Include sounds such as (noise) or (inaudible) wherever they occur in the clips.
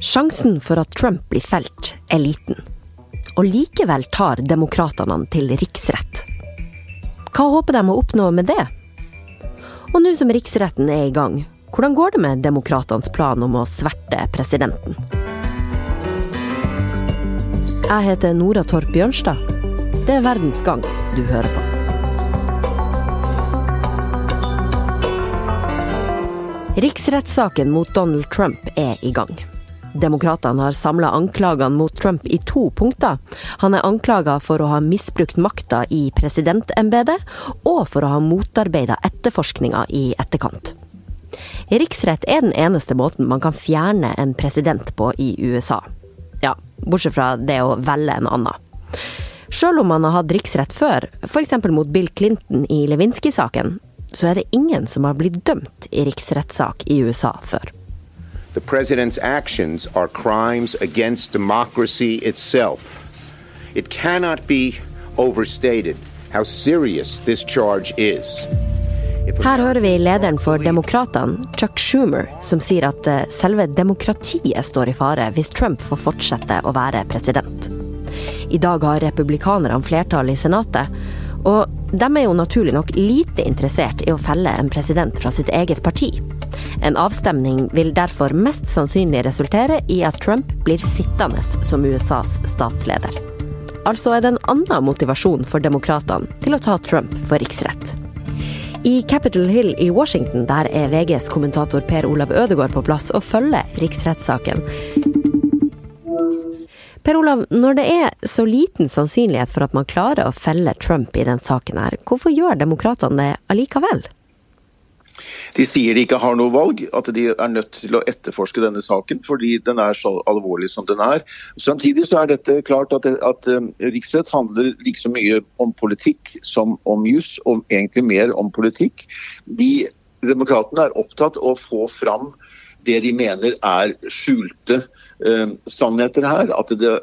Sjansen for at Trump blir felt, er liten. Og likevel tar demokratene han til riksrett. Hva håper de å oppnå med det? Og nå som riksretten er i gang, hvordan går det med demokratenes plan om å sverte presidenten? Jeg heter Nora Torp Bjørnstad. Det er Verdens Gang du hører på. Riksrettssaken mot Donald Trump er i gang. Demokratene har samla anklagene mot Trump i to punkter. Han er anklaga for å ha misbrukt makta i presidentembetet, og for å ha motarbeida etterforskninga i etterkant. Riksrett er den eneste måten man kan fjerne en president på i USA. Ja, bortsett fra det å velge en annen. Sjøl om man har hatt riksrett før, f.eks. mot Bill Clinton i Lewinsky-saken, så er det ingen som har blitt dømt i riksrettssak i USA før. The president's actions are crimes against democracy itself. It cannot be overstated how serious this charge is. Her hører vi lederen for Demokratene, Chuck Schumer, som sier at eh, selve demokratiet står i fare hvis Trump får fortsette å være president. I dag har republikanerne flertall i Senatet, og de er jo naturlig nok lite interessert i å felle en president fra sitt eget parti. En avstemning vil derfor mest sannsynlig resultere i at Trump blir sittende som USAs statsleder. Altså er det en annen motivasjon for demokratene til å ta Trump for riksrett. I Capitol Hill i Washington der er VGs kommentator Per Olav Ødegaard på plass og følger riksrettssaken. Per Olav, når det er så liten sannsynlighet for at man klarer å felle Trump i den saken her, hvorfor gjør demokratene det allikevel? De sier de ikke har noe valg, at de er nødt til å etterforske denne saken fordi den er så alvorlig som den er. Samtidig så er dette klart at, at um, riksrett handler like så mye om politikk som om juss, og egentlig mer om politikk. De Demokratene er opptatt av å få fram det de mener er skjulte eh, sannheter her. At det,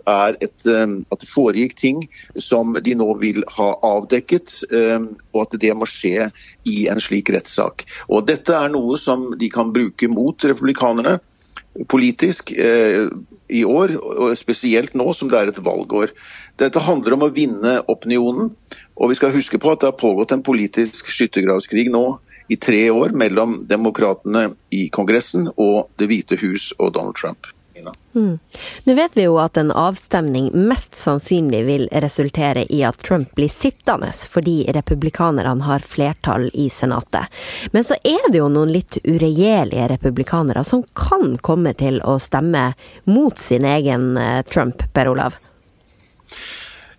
et, uh, at det, foregikk ting som de nå vil ha avdekket, eh, og at det må skje i en slik rettssak. Og Dette er noe som de kan bruke mot republikanerne politisk i år, og spesielt nå som det er et valgår. Dette handler om å vinne opinionen. Og vi skal huske på at det har pågått en politisk skyttergravskrig nå i tre år mellom demokratene i Kongressen og Det hvite hus og Donald Trump. Mm. Nå vet vi jo at en avstemning mest sannsynlig vil resultere i at Trump blir sittende, fordi republikanerne har flertall i Senatet. Men så er det jo noen litt uregjerlige republikanere som kan komme til å stemme mot sin egen eh, Trump, Per Olav?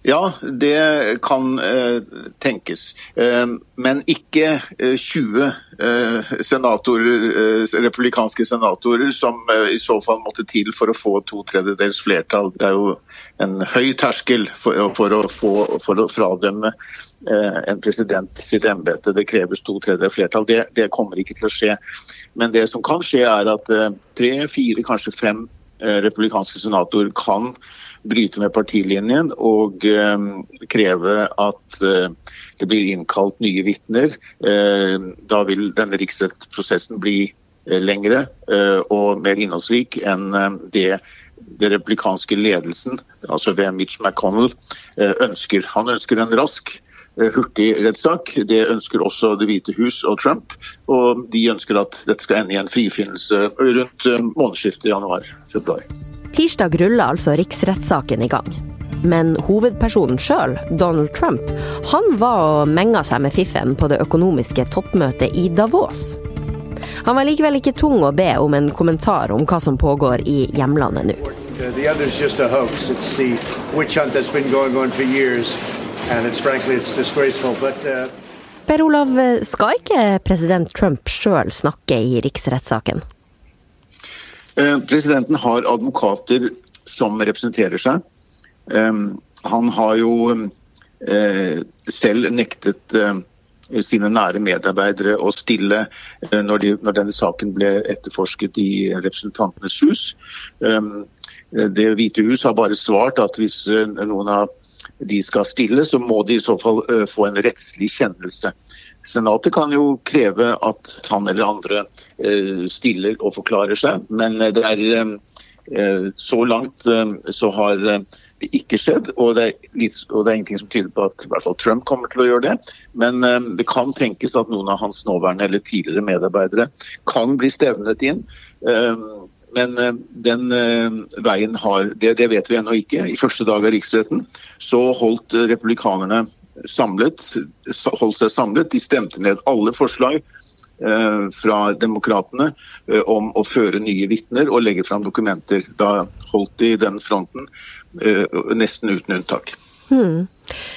Ja, det kan eh, tenkes. Eh, men ikke eh, 20 eh, senatorer, eh, republikanske senatorer som eh, i så fall måtte til for å få to tredjedels flertall. Det er jo en høy terskel for, for, å, få, for å fradømme en president sitt embete. Det kreves to tredjedels flertall. Det, det, kommer ikke til å skje. Men det som kan skje, er at tre, fire, kanskje fem republikanske senatorer kan bryte med partilinjen og eh, kreve at eh, det blir innkalt nye vitner. Eh, da vil denne riksrettsprosessen bli lengre og mer innholdsrik enn det den replikanske ledelsen, altså ved Mitch McConnell, ønsker. Han ønsker en rask hurtig rettssak. Det ønsker også Det hvite hus og Trump. Og de ønsker at dette skal ende i en frifinnelse rundt månedsskiftet januar-februar. Tirsdag ruller altså riksrettssaken i gang. Men hovedpersonen sjøl, Donald Trump, han var og menga seg med fiffen på det økonomiske toppmøtet i Davos. Han var likevel ikke tung å be om en kommentar om hva som pågår i hjemlandet nå. Per Olav, skal ikke president Trump sjøl snakke i riksrettssaken? Eh, presidenten har advokater som representerer seg. Han har jo eh, selv nektet eh, sine nære medarbeidere å stille når, de, når, denne saken ble etterforsket i Representantenes hus. Det hvite hus har bare svart at hvis noen av de skal stille, så må de i så fall få en rettslig kjennelse. Senatet kan jo kreve at han eller andre eh, stiller og forklarer seg, men det er, eh, Så langt så har det ikke skjedd, og det, er litt, og det er ingenting som tyder på at i hvert fall Trump kommer til å gjøre det. Men det kan tenkes at noen av hans nåværende eller tidligere medarbeidere kan bli stevnet inn. Men den veien har det, det vet vi ennå ikke. I første dag av riksretten så holdt republikanerne samlet, holdt seg samlet. De stemte ned alle forslag eh, fra demokratene eh, om å føre nye vitner og legge fram dokumenter. Da holdt de den fronten eh, nesten uten unntak. Hmm.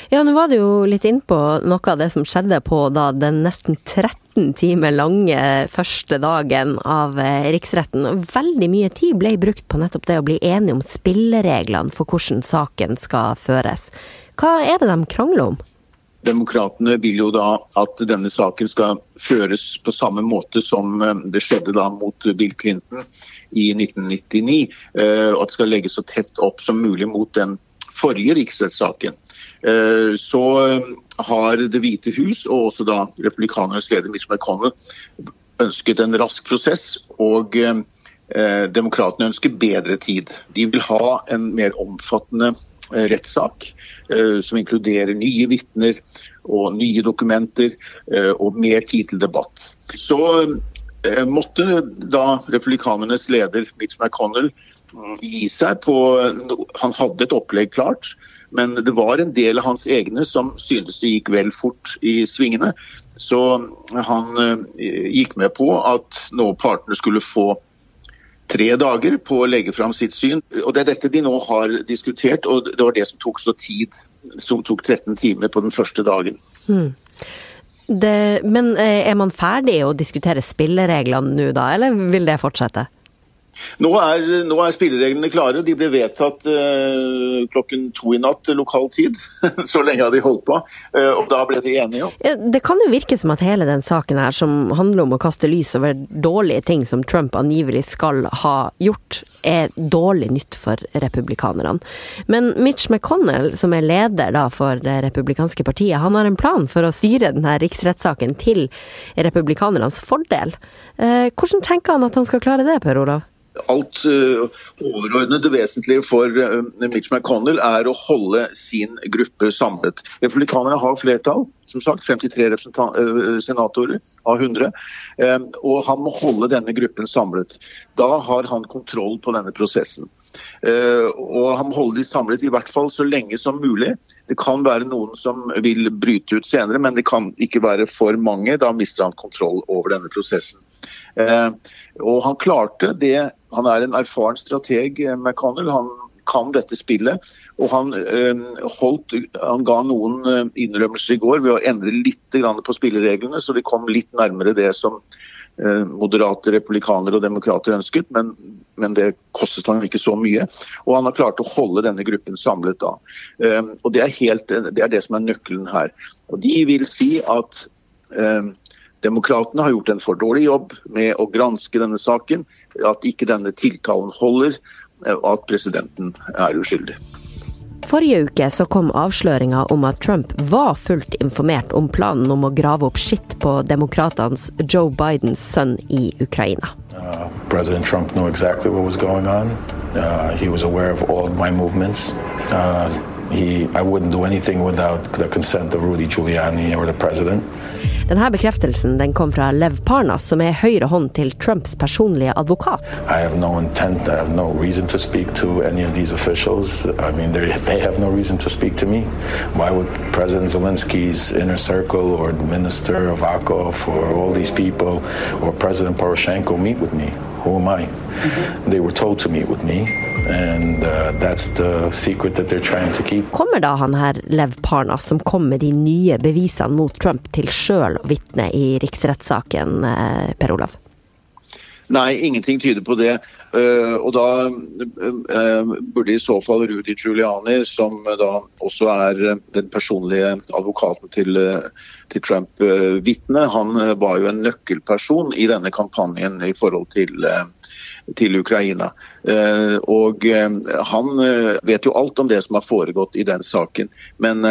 Ja, nå var du jo litt innpå noe av det som skjedde på da, den nesten 13 timer lange første dagen av riksretten. Veldig mye tid ble brukt på nettopp det å bli enige om spillereglene for hvordan saken skal føres. Hva er det de krangler om? Demokratene vil jo da at denne saken skal føres på samme måte som eh, det skjedde da mot Bill Clinton i 1999. Eh, og at det skal legges så tett opp som mulig mot den forrige riksrettssaken. Eh, så har Det hvite hus og også da republikanernes leder Mitch McConnell ønsket en rask prosess. og Demokratene ønsker bedre tid. De vil ha en mer omfattende Eh, rettssak, eh, som inkluderer nye vitner og nye dokumenter eh, og mer tid til debatt. Så måtte da republikanernes leder Mitch McConnell gi seg på Han hadde et opplegg klart, men det var en del av hans egne som syntes det gikk vel fort i svingene. Så han gikk med på at nå partene skulle få tre dager på å legge fram sitt syn. Og Det er dette de nå har diskutert, og det var det som tok så tid. Som tok 13 timer på den første dagen. Hmm. Det, men eh, er man ferdig å diskutere spillereglene nå da, eller vil det fortsette? Nå er, nå er, spillereglene klare. De ble vedtatt uh, klokken to i natt lokal tid. (laughs) Så lenge har de holdt på. Uh, og da ble de enige. Ja, det kan jo virke som at hele den saken her, som handler om å kaste lys over dårlige ting som Trump angivelig skal ha gjort, er dårlig nytt for republikanerne. Men Mitch McConnell, som er leder da for det republikanske partiet, han har en plan for å styre denne riksrettssaken til republikanernes fordel. Uh, hvordan tenker han at han skal klare det, Per Olav? Alt uh, overordnede vesentlige for uh, Mitch McConnell er å holde sin gruppe samlet. Republikanerne har flertall, som sagt 53 uh, senatorer av 100. og han må holde denne gruppen samlet. Da har han kontroll på denne prosessen. Og han må holde de samlet i hvert fall så lenge som mulig. Det kan være noen som vil bryte ut senere, men det kan ikke være for mange. Da mister han kontroll over denne prosessen. og han klarte det han er en erfaren strateg, eh, McConnell. Han kan dette spillet. Og han, holdt, han ga noen eh, innrømmelser i går ved å endre litt på spillereglene, så de kom litt nærmere det som moderate republikanere og demokrater ønsket. Men, men, det kostet han ikke så mye. Og han har klart å holde denne gruppen samlet da. Um, og det er, helt, det er, det som er nøkkelen her. Og de vil si at um, Demokratene har gjort en for dårlig jobb med å granske denne saken, at ikke denne tiltalen holder, og at presidenten er uskyldig. Forrige uke så kom avsløringa om at Trump var fullt informert om planen om å grave opp skitt på demokratenes Joe Bidens sønn i Ukraina. Uh, President Trump knew exactly what was going on. Uh, he was aware of all my movements. Uh, he, I wouldn't do anything without the consent of Rudy Giuliani or the president. Denne bekreftelsen den kom fra Lev Parnas, som er høyre hånd til Trumps personlige advokat. I have no intent, I have no reason to speak to any of these officials. I mean, they have no reason to speak to me. Why would President Zelensky's inner circle or Minister Avakov or all these people or President Poroshenko meet with me? Who am I? They were told to meet with me, and uh, that's the secret that they're trying to keep. Kommer da han her Lev Parnas, som kom med de nye bevisene mot Trump, til sjøl å vitne i riksrettssaken, eh, Per Olav? Nei, ingenting tyder på det. Uh, og da uh, burde i så fall Rudy Giuliani, som da også er den personlige advokaten til, til Trump, vitne. Han var jo en nøkkelperson i denne kampanjen i forhold til til Ukraina. Eh, og eh, han eh, vet jo alt om det som har foregått i den saken. Men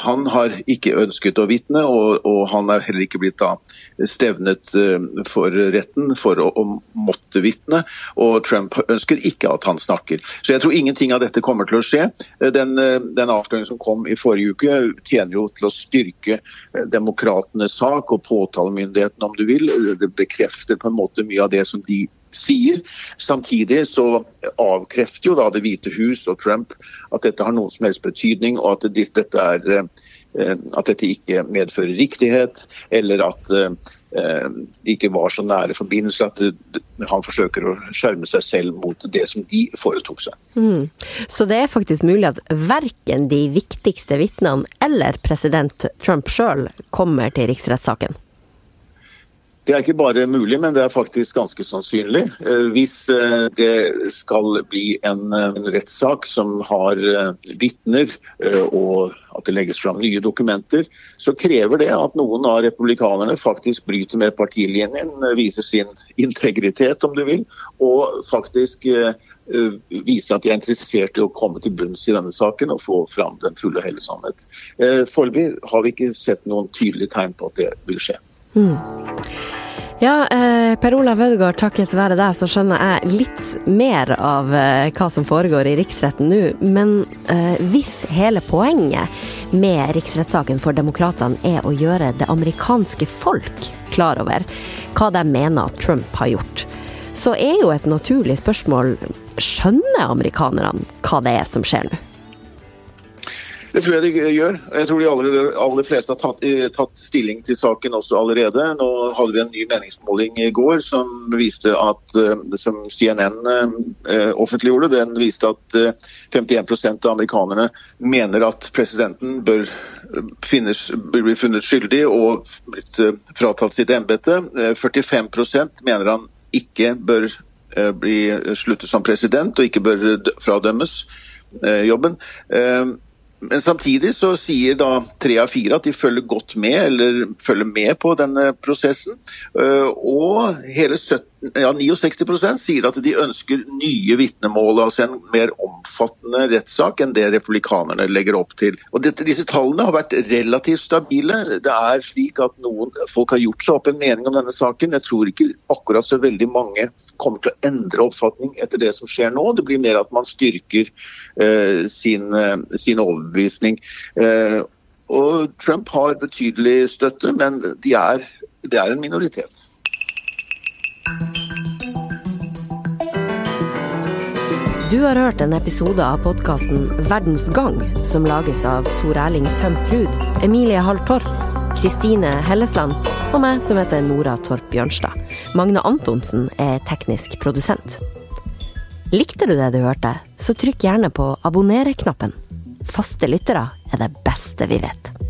han har ikke ønsket å vitne, og, han er heller ikke blitt da stevnet for retten for å, å måtte vitne. Og Trump ønsker ikke at han snakker. Så jeg tror ingenting av dette kommer til å skje. Den, den avsløringen som kom i forrige uke, tjener jo til å styrke demokratenes sak og påtalemyndigheten, om du vil. Det bekrefter på en måte mye av det som de sier. Samtidig så avkrefter jo da Det hvite hus og Trump at dette har noen som helst betydning, og at dette, er, eh, at dette ikke medfører riktighet, eller at eh, det ikke var så nære forbindelser at han forsøker å skjerme seg selv mot det som de foretok seg. Mm. Så det er faktisk mulig at verken de viktigste vitnene eller president Trump sjøl kommer til riksrettssaken? Det er ikke bare mulig, men det er faktisk ganske sannsynlig. Eh, hvis eh, det skal bli en, eh, rettssak som har vitner, og at det legges fram nye dokumenter, så krever det at noen av republikanerne faktisk bryter med partilinjen, viser sin (laughs) integritet, om du vil, og faktisk viser at de er interessert i å komme til bunns i denne saken og få fram den fulle og hele sannhet. Foreløpig har vi ikke sett noen tydelige tegn på at det vil skje. Mm. Ja, eh, Per Olav Ødegaard, takket være deg så skjønner jeg litt mer av eh, hva som foregår i riksretten nå. Men eh, hvis hele poenget med riksrettssaken for demokratene er å gjøre det amerikanske folk klar over hva de mener Trump har gjort, så er jo et naturlig spørsmål skjønner amerikanerne hva det er som skjer nå? Det tror jeg de gjør. Jeg tror de aller, aller fleste har tatt, tatt, stilling til saken også allerede. Nå hadde vi en ny meningsmåling i går som viste at eh, som CNN eh, offentliggjorde, den viste at 51 eh, av amerikanerne mener at presidenten bør finnes, bli funnet skyldig og blitt fratatt sitt embete. 45% mener han ikke bør bli sluttet som president og ikke bør fradømmes jobben. Men samtidig så sier da tre av fire at de følger godt med, eller følger med på denne prosessen. Øh, og hele 17 ja, 69 sier at de ønsker nye vitnemål, altså en mer omfattende rettssak enn det republikanerne legger opp til. Og dette, Disse tallene har vært relativt stabile. Det er slik at noen folk har gjort seg opp en mening om denne saken. Jeg tror ikke akkurat så veldig mange kommer til å endre oppfatning etter det som skjer nå. Det blir mer at man styrker uh, sin, uh, sin, overbevisning. Uh, og Trump har betydelig støtte, men de er, det er en minoritet. Du har hørt en episode av podkasten Verdens gang, som lages av Tor Erling Tømt Ruud, Emilie Hall Torp, Kristine Hellesland og meg, som heter Nora Torp Bjørnstad. Magne Antonsen er teknisk produsent. Likte du det du hørte, så trykk gjerne på abonner-knappen. Faste lyttere er det beste vi vet.